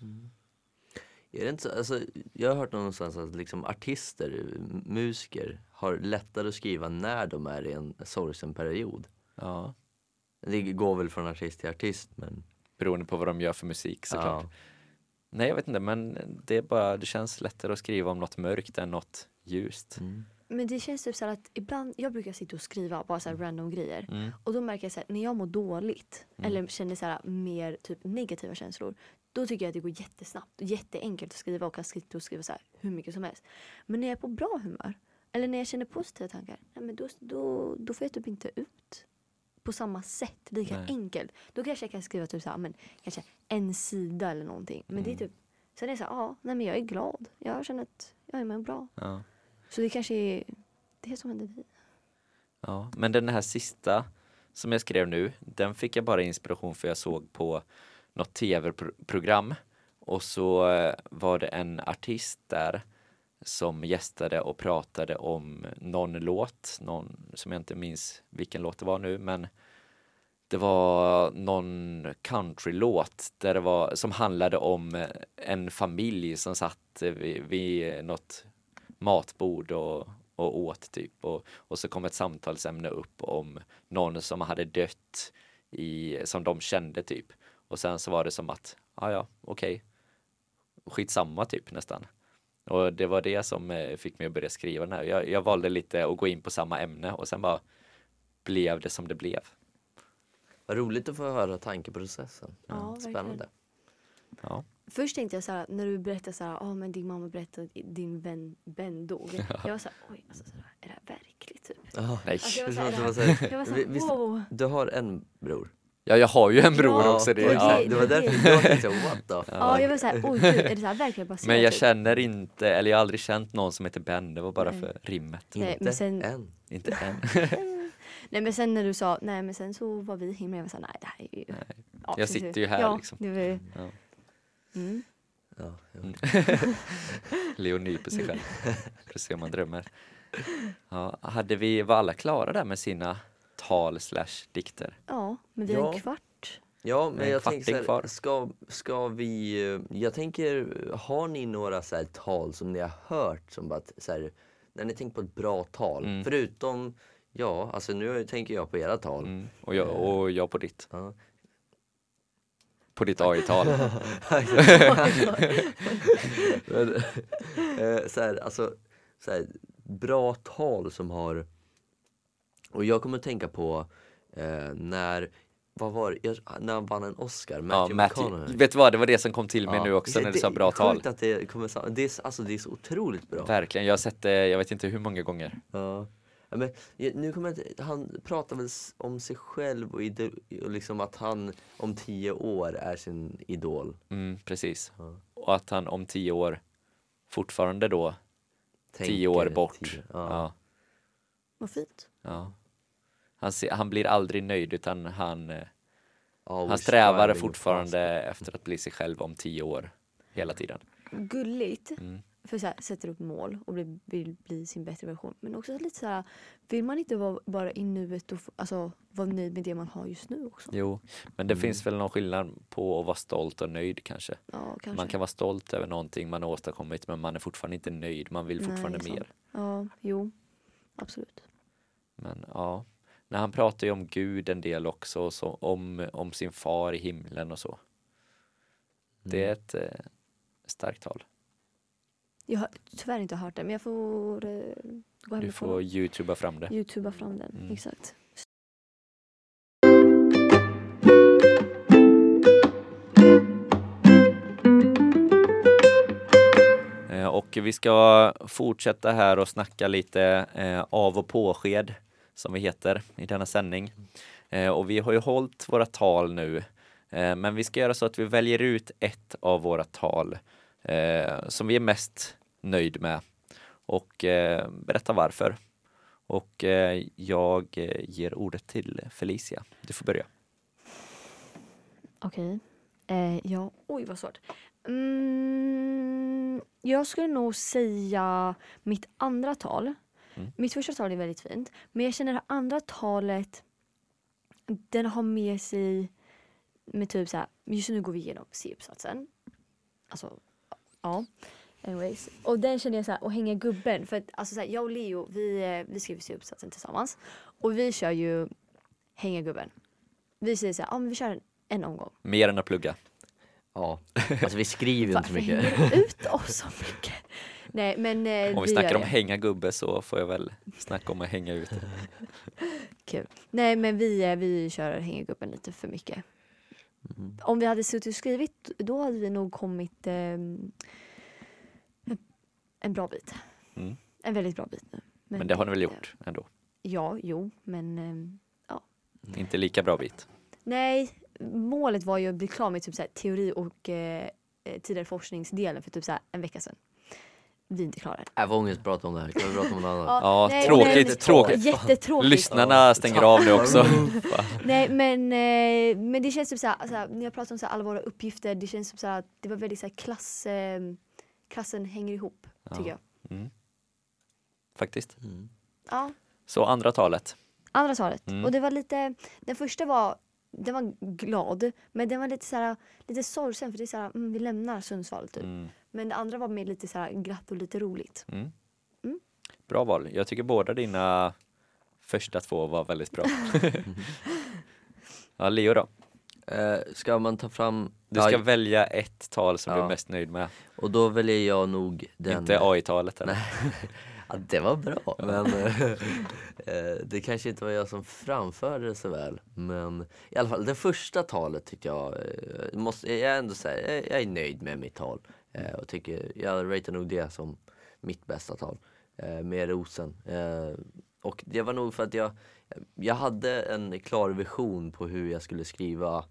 C: Är det inte så, alltså, jag har hört någonstans att liksom artister, musiker har lättare att skriva när de är i en sorgsen period.
B: Ja,
C: Det går väl från artist till artist men
B: beroende på vad de gör för musik såklart.
C: ja.
B: Nej, jag vet inte, men det är bara, det känns lättare att skriva om något mörkt än något ljust.
C: Mm.
D: Men det känns typ så här att ibland, jag brukar sitta och skriva bara så här random grejer.
B: Mm.
D: Och då märker jag så här, när jag mår dåligt eller känner så här mer typ negativa känslor. Då tycker jag att det går jättesnabbt och jätteenkelt att skriva och kan sitta och skriva så här hur mycket som helst. Men när jag är på bra humör eller när jag känner positiva tankar, nej men då, då, då får jag typ inte ut på samma sätt, lika
B: Nej.
D: enkelt. Då kanske jag kan skriva typ så här, men kanske en sida eller någonting. Men det är typ, sen är det så här, ja, nej men jag är glad. Jag känner att jag mår bra.
B: Ja.
D: Så det kanske är det som hände dig.
B: Ja, men den här sista som jag skrev nu, den fick jag bara inspiration för jag såg på något tv-program och så eh, var det en artist där som gästade och pratade om någon låt, någon som jag inte minns vilken låt det var nu, men det var någon countrylåt där det var, som handlade om eh, en familj som satt eh, vid, vid något matbord och, och åt typ och, och så kom ett samtalsämne upp om någon som hade dött i, som de kände typ och sen så var det som att, ja ja, okej, skitsamma typ nästan. Och det var det som eh, fick mig att börja skriva den här. Jag, jag valde lite att gå in på samma ämne och sen bara blev det som det blev.
C: Vad roligt att få höra tankeprocessen.
D: Ja, verkligen.
C: Spännande.
B: Ja.
D: Först tänkte jag så här, när du berättade så här, oh, men din mamma berättade att din vän Ben dog. Jag var så här, oj, alltså, så här, är det här verkligt typ?
C: Ja.
B: Nej.
D: Alltså, jag var så
C: Det
D: här,
C: var så här-
D: det var här,
C: visst-
D: wow.
C: Du har en bror?
B: Ja, jag har ju en bror
D: Ja,
B: också. Det,
D: och
B: ja.
D: det-
C: det var därför jag tänkte what the fuck.
D: Ja, jag var så här, oj gud, är det så här verkligen baserat?
B: Men jag
D: typ?
B: känner inte, eller jag har aldrig känt någon som heter Ben, det var bara
D: Nej.
B: för rimmet.
D: Nej,
C: Inte
D: men sen-
C: än.
B: Inte än.
D: Nej men sen när du sa, nej men sen så var vi himla, jag var så här, nej det här är ju... Ja,
B: Jag sitter ju här,
D: ja,
B: liksom.
D: Det var,
B: Ja.
D: Mm.
C: Ja.
B: Leo nyper sig själv. För att se om man drömmer. Ja, hade vi, var alla klara där med sina tal slash dikter?
D: ja, men vi har
C: Ja.
D: en kvart.
C: Ja,
B: En
C: men jag tänker så här, ska, ska vi, eh, jag tänker, har ni några så här tal som ni har hört som bara, så här, när ni tänker på ett bra tal,
B: Mm.
C: förutom, ja, alltså nu tänker jag på era tal.
B: Mm. Och, jag, och jag på ditt.
C: Ja.
B: På ditt AI-tal.
C: Men, eh, så här, alltså, så här, bra tal som har... Och jag kommer att tänka på eh, när, vad var det, jag, när han vann en Oscar,
B: Ja,
C: Matthew
B: Matthew.
C: McConaughey.
B: Vet du vad, det var det som kom till mig
C: Ja,
B: nu också när du
C: det-
B: sa bra tal.
C: Att det kommer det är, så- alltså, det är så otroligt bra.
B: Verkligen, jag har sett det, jag vet inte hur många gånger.
C: Ja. Ja, men, nu kommer jag inte, han pratar väl om sig själv och, ide, och liksom att han om tio år är sin idol.
B: Mm, precis.
C: Ja.
B: Och att han om tio år fortfarande då,
C: Tänker
B: tio år bort.
C: tio-
B: Ja.
C: Ja.
D: Vad fint.
B: Ja. Han, han blir aldrig nöjd utan han,
C: Always
B: han strävar fortfarande efter att bli sig själv om tio år. Hela tiden.
D: Gulligt.
B: Mm.
D: För så här, sätter upp mål och vill, vill bli sin bättre version. Men också lite så här, vill man inte vara bara i nuet och alltså, vara nöjd med det man har just nu också?
B: Jo, men det
C: Mm.
B: finns väl någon skillnad på att vara stolt och nöjd kanske.
D: Ja, kanske.
B: Man kan vara stolt över någonting man har åstadkommit men man är fortfarande inte nöjd, man vill
D: Nej,
B: fortfarande
D: sant.
B: mer.
D: Ja, jo. Absolut.
B: Men ja, när han pratar ju om Gud en del också, och så, om, om sin far i himlen och så. Det är ett eh, starkt tal.
D: Jag har tyvärr inte hört det men jag får eh, gå hem
B: Du får youtuba fram det.
D: Youtuba fram den.
B: Mm.
D: Exakt.
B: Eh, Och vi ska fortsätta här och snacka lite eh, av och påsked som vi heter i denna sändning. Eh, Och vi har ju hållit våra tal nu, eh, men vi ska göra så att vi väljer ut ett av våra tal eh, som vi är mest nöjd med. och eh, berätta varför. Och eh, jag ger ordet till Felicia. Du får börja.
D: Okej. Eh, ja, oj vad svårt. Mm, jag skulle nog säga mitt andra tal.
B: Mm.
D: Mitt första tal är väldigt fint. Men jag känner det andra talet, den har med sig med typ så här, just nu går vi igenom C-uppsatsen. Alltså, ja. Anyways. Och den känner jag så här, att hänga gubben. För att alltså så här, jag och Leo, vi, eh, vi skriver C-uppsatsen tillsammans. Och vi kör ju hänga gubben. Vi säger så här, ja men vi kör en, en omgång.
B: Mer än att plugga.
C: Ja, alltså vi skriver ju inte så
D: Varför
C: mycket.
D: du ut oss så mycket? Nej men eh,
B: Om vi
D: gör
B: snackar om
D: det.
B: hänga gubbe så får jag väl snacka om att hänga ut.
D: Kul. Nej men vi, eh, vi kör hänga gubben lite för mycket.
C: Mm.
D: Om vi hade suttit och skrivit då hade vi nog kommit eh, en- bra bit.
B: Mm.
D: En väldigt bra bit nu.
B: Men det har ni väl
D: eh,
B: gjort ändå?
D: Ja, jo, men eh,
B: Inte lika bra bit.
D: nej. Målet var ju att bli klar med typ så här, teori och eh, eh, tidigare forskningsdelen för typ så här, en vecka sedan. Vi är inte klara.
C: Äh, vad ångest att prata om det här, kan vi prata om något annat?
B: Ja,
D: nej,
B: tråkigt,
D: men-
B: tråkigt.
D: Jättetråkigt.
B: Lyssnarna stänger av nu också.
D: Nej men, eh, men det känns typ såhär, alltså, när jag pratar om såhär, alla våra uppgifter, det känns som såhär, att det var väldigt såhär klass, eh, klassen hänger ihop tycker
B: Ja.
D: jag.
B: Mm. Faktiskt.
C: Mm.
D: Ja,
B: Så andra talet.
D: andra talet.
B: Mm.
D: Och det var lite, den första var, den var glad, men den var lite såhär, lite sorgsen för det är såhär, mm, vi lämnar Sundsvall typ.
B: Mm.
D: Men det andra var mer lite såhär glatt och lite roligt.
B: Mm.
D: Mm.
B: Bra val. Jag tycker båda dina första två var väldigt bra. ja, Leo då?
C: Eh, ska man ta fram...
B: Du ska
C: Ja,
B: välja ett tal som du
C: Ja.
B: är mest nöjd med.
C: och då väljer jag nog den...
B: Inte AI-talet eller?
C: Nej. Ja, det var bra, men eh, eh, det kanske inte var jag som framförde det så väl. Men i alla fall, det första talet tyckte jag, eh, måste jag ändå säga, jag, jag är nöjd med mitt tal. Eh, och tycker, jag ratear nog det som mitt bästa tal. Eh, med rosen. Och det var nog för att jag, jag hade en klar vision på hur jag skulle skriva.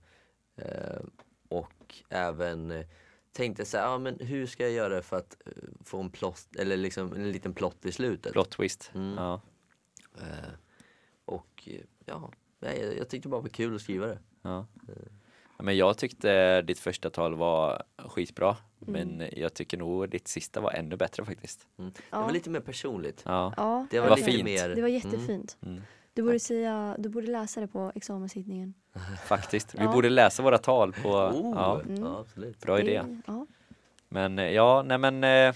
C: Eh, och även eh, tänkte så här, ja men hur ska jag göra för att eh, få en plott, eller liksom en liten plott i slutet.
B: Plot twist.
C: Mm.
B: Ja.
C: Eh, och ja, nej, jag, jag tyckte bara det var kul att skriva det.
B: Ja. Ja, Men jag tyckte ditt första tal var skitbra.
D: Mm.
B: Men jag tycker nog ditt sista var ännu bättre faktiskt.
C: Mm. Det
D: Ja.
C: var lite mer personligt.
B: Ja.
D: Ja,
C: Det var,
B: var
C: lite
B: fint.
C: mer...
D: det var jättefint. Du borde säga, du borde läsa det på examenssittningen.
B: Faktiskt. Vi
D: Ja.
B: borde läsa våra tal på...
C: Oh,
B: Ja,
D: Mm.
C: ja, absolut.
B: bra idé.
D: Det- Ja.
B: Men eh, ja, nej men eh,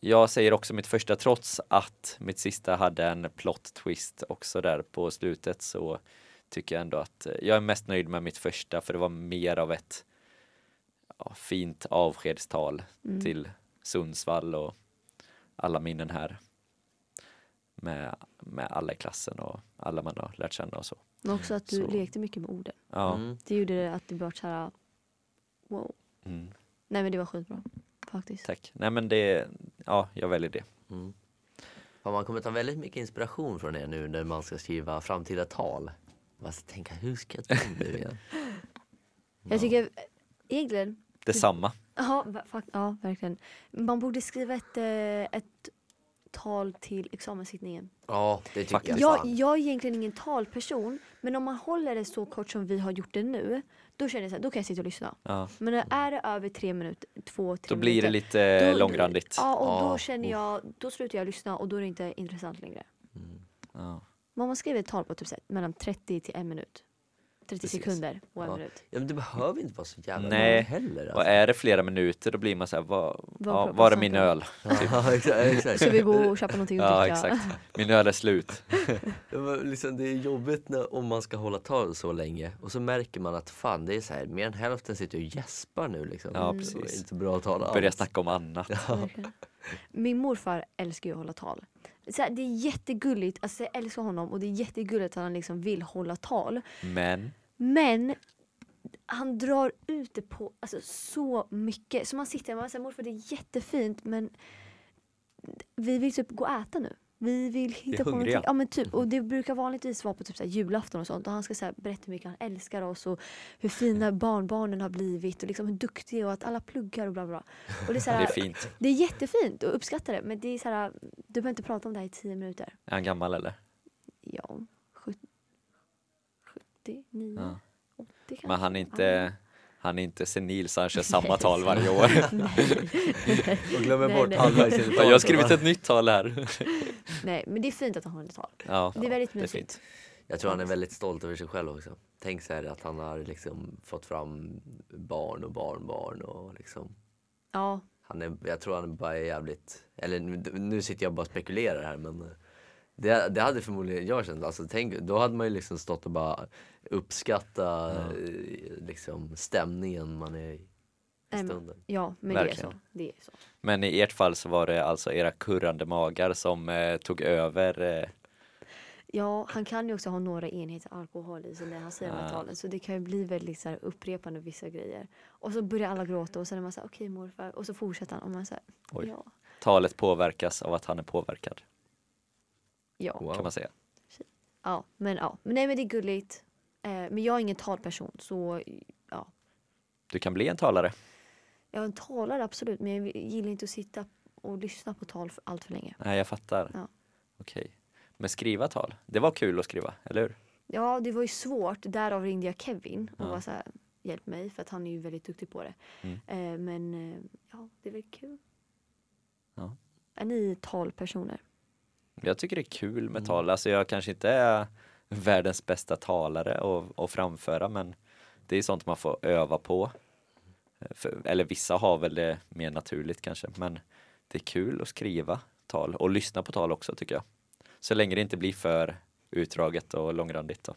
B: jag säger också mitt första trots att mitt sista hade en plot twist också där på slutet så tycker jag ändå att eh, jag är mest nöjd med mitt första för det var mer av ett ja, fint avskedstal
D: Mm.
B: till Sundsvall och alla minnen här med, med alla i klassen och alla man har lärt känna och så.
D: Men också att du
B: Så.
D: lekte mycket med orden.
B: Ja.
C: Mm.
D: Det gjorde det att det blev så här. wow.
B: Mm,
D: Nej men det var skitbra. Faktiskt.
B: tack. Nej men det, ja jag väljer det.
C: Mm. Ja, man kommer ta väldigt mycket inspiration från er nu när man ska skriva framtida tal. Man ska tänka, hur ska jag ta det igen?
D: Jag tycker egentligen,
B: Detsamma.
D: ja, ja verkligen. Man borde skriva ett, eh, ett tal till examenssittningen.
C: Ja, det tycker
B: Faktiskt.
C: jag.
D: Jag, är egentligen ingen talperson men om man håller det så kort som vi har gjort det nu då känner jag så här, då kan jag sitta och lyssna.
B: Ja.
D: Men när är det över tre minuter, två, tre
B: Då blir det
D: minuter.
B: lite
D: då-
B: långrandigt.
D: Ja och
C: Ja,
D: då känner
C: uff.
D: jag, då slutar jag lyssna och då är det inte intressant längre.
C: Mm.
B: Ja.
D: Man skriver ett tal på typ så här, mellan 30 till en minut. 30
C: Precis.
D: sekunder och en
C: Ja.
D: minut.
C: Ja, men det behöver inte vara så jävla
B: Nej.
C: långt heller.
B: Och
C: Alltså.
B: är det flera minuter då blir man så här, vad,
D: Vad-
B: ja, var är min öl?
C: Ja, exakt, exakt.
D: Ska vi gå och köpa någonting att
B: Ja
D: dricka?
B: exakt, min öl är slut.
C: Ja, liksom, det är jobbigt när, om man ska hålla tal så länge och så märker man att fan det är så här, mer än hälften sitter och gäspar nu liksom.
B: Ja,
C: Det var
B: precis.
C: Inte bra tal alls.
B: Börja snacka om annat.
D: Verkligen. Min morfar älskar ju att hålla tal. Så här, det är jättegulligt, alltså jag älskar honom och det är jättegulligt att han liksom vill hålla tal.
B: Men,
D: Men han drar ut det på alltså, så mycket. Så man sitter och man säger morfar det är jättefint men vi vill typ gå och äta nu. vi vill hitta på någonting. Ja men typ, och det brukar vanligtvis vara på typ så julafton och sånt och han ska så här, berätta hur mycket han älskar oss och hur fina barnbarnen har blivit och liksom hur duktiga och att alla pluggar och bla bla. Och det, är så
B: Det
D: här,
B: är fint.
D: det är jättefint och uppskattar det men det är så här, du behöver inte prata om det här i tio minuter.
B: Är han gammal eller?
D: Ja, 70, 79,
B: Ja.
D: 80 kanske.
B: Men han är inte, han är inte senil så han kör samma tal varje år.
C: Och glömmer
D: Nej,
C: bort in i
B: Jag har skrivit ett nytt tal här.
D: Nej men det är fint att han har ett tal.
B: Ja,
D: Det är väldigt
B: det är
D: mysigt.
B: fint.
C: Jag tror han är väldigt stolt över sig själv också. Tänk så här att han har liksom fått fram barn och barnbarn och liksom
D: Ja,
C: han är, jag tror han bara är jävligt, eller nu, nu sitter jag bara och spekulerar här men det, det hade förmodligen jag känt, alltså tänk, då hade man ju liksom stått och bara uppskatta eh, liksom stämningen man är i, i
D: Nej, men-
C: stunden.
D: ja men
B: Verkligen.
D: det är så. Det är så.
B: Men i ert fall så var det alltså era kurrande magar som eh, tog över. Eh,
D: Ja, han kan ju också ha några enheter alkohol i sig när han säger de här
B: Ah.
D: talen. Så det kan ju bli väldigt så här, upprepande vissa grejer. Och så börjar alla gråta och sen är man så här, okej morfar. Och så fortsätter han och man säger,
B: Oj.
D: ja,
B: talet påverkas av att han är påverkad
D: ja,
C: Wow.
B: kan man säga.
D: ja, men ja. Men nej men det är gulligt. Eh, men jag är ingen talperson så ja.
B: Du kan bli en talare.
D: Jag är en talare absolut men jag gillar inte att sitta och lyssna på tal för allt för länge.
B: Nej, jag fattar.
D: Ja.
B: Okej. Men skriva tal, det var kul att skriva, eller hur?
D: Ja, det var ju svårt. Därav ringde jag Kevin och
B: Ja.
D: var så här, hjälp mig för att han är ju väldigt duktig på det.
B: Mm.
D: Eh, men eh, ja, det är väl kul.
B: Ja.
D: Är ni talpersoner?
B: Jag tycker det är kul med
C: Mm.
B: tal. Alltså jag kanske inte är världens bästa talare och, och framföra men det är sånt man får öva på. För, eller vissa har väl det mer naturligt kanske men det är kul att skriva tal och lyssna på tal också tycker jag. Så länge det inte blir för utdraget och långrandigt. Då.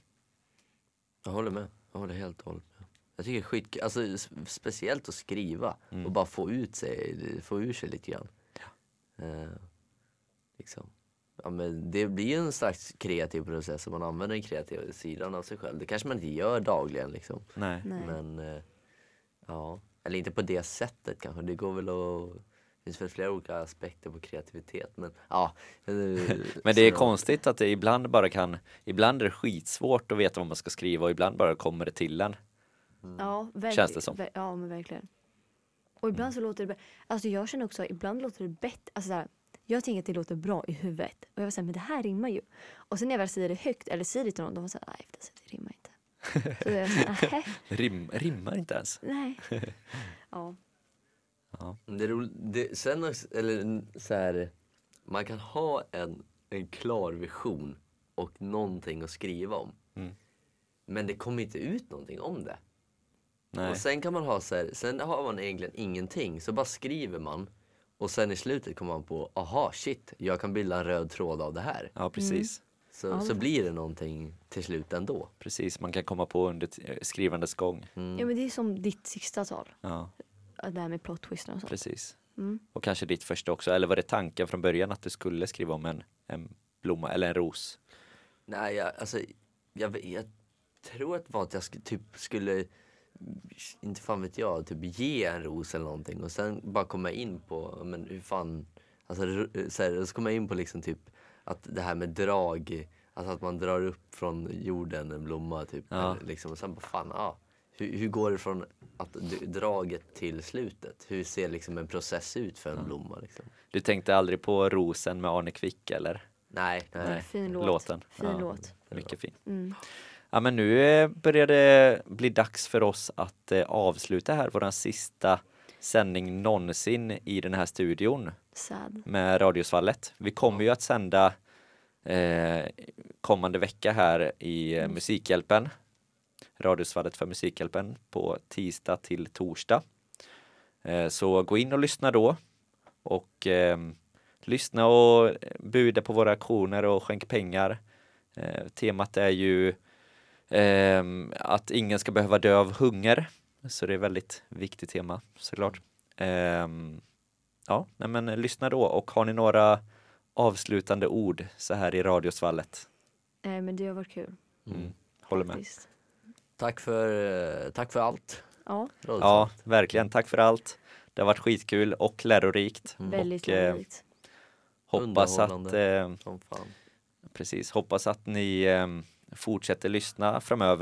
C: Jag håller med, jag håller helt och hållet med. Jag tycker det är skitkul, alltså speciellt att skriva
B: Mm.
C: och bara få ut sig, få ur sig lite grann. Eh, liksom. Ja, men det blir ju en slags kreativ process om man använder den kreativa sidan av sig själv. Det kanske man inte gör dagligen liksom.
B: Nej.
D: Nej.
C: Men eh, ja, eller inte på det sättet kanske. Det går väl att det finns väl flera olika aspekter på kreativitet men ja. eh,
B: Men det är konstigt att det ibland bara kan, ibland är det skitsvårt att veta vad man ska skriva och ibland bara kommer det till en.
D: Ja, verkligen.
B: Känns det som.
D: Ja, men verkligen. Och ibland så låter det, alltså jag känner också, ibland låter det bättre, alltså så här, jag tänker att det låter bra i huvudet. Och jag var såhär, men det här rimmar ju. Och sen när jag väl säger det högt eller säger det till någon, de var såhär, nej det, det rimmar inte. Så jag såhär, "Nähä,
B: Rim, rimmar inte ens.
D: nej. Ja.
C: Det är roligt, det, sen också, eller n- så här, man kan ha en, en klar vision och någonting att skriva om.
B: Mm.
C: Men det kommer inte ut någonting om det.
B: Nej.
C: Och sen kan man ha så här, sen har man egentligen ingenting, så bara skriver man. Och sen i slutet kommer man på, aha shit, jag kan bilda en röd tråd av det här.
B: Ja precis.
C: Så,
D: Ja,
C: så
D: det-
C: blir det någonting till slut ändå.
B: Precis, man kan komma på under t- skrivandets gång.
C: Mm.
D: ja, men det är som ditt sista tal.
B: Ja,
D: Det här med plot twisten och sånt.
B: precis.
D: Mm.
B: Och kanske ditt första också, eller var det tanken från början att du skulle skriva om en, en blomma eller en ros?
C: Nej, jag, alltså, jag, jag tror att det var att jag sk- typ skulle, inte fan vet jag, typ ge en ros eller någonting och sen bara komma in på, men hur fan, alltså så, här, så kommer jag in på liksom typ att det här med drag, alltså att man drar upp från jorden en blomma typ.
B: Ja.
C: Eller liksom, och sen bara fan, ja. Hur, hur går det från att draget till slutet? Hur ser liksom en process ut för en blomma liksom?
B: Du tänkte aldrig på rosen med Arne Kvick eller?
C: Nej, nej.
B: Nej.
D: Fin låt.
B: Låten.
D: Fin
B: Ja.
D: låt.
B: Mycket fin.
D: Mm.
B: Ja men nu eh, börjar det bli dags för oss att eh, avsluta här våran sista sändning någonsin i den här studion
D: Sad.
B: med Radiosvallet. Vi kommer ju att sända eh, kommande vecka här i eh, Musikhjälpen. Radiosvallet för Musikhjälpen på tisdag till torsdag. Eh, så gå in och lyssna då och eh, lyssna och buda på våra aktioner och skänk pengar. Temat är ju att ingen ska behöva dö av hunger. Så det är väldigt viktigt tema såklart. Ehm, ja, nej men lyssna då och har ni några avslutande ord så här i radiosvallet?
D: Nej men det har varit kul.
B: Mm. Håller med.
D: faktiskt.
C: Tack för, eh, tack för allt.
D: Ja,
B: Ja, verkligen. Tack för allt. Det har varit skitkul och lärorikt.
D: väldigt
B: och, eh,
D: lärorikt.
B: Hoppas att, eh,
C: Som fan.
B: precis, hoppas att ni eh, fortsätter lyssna framöver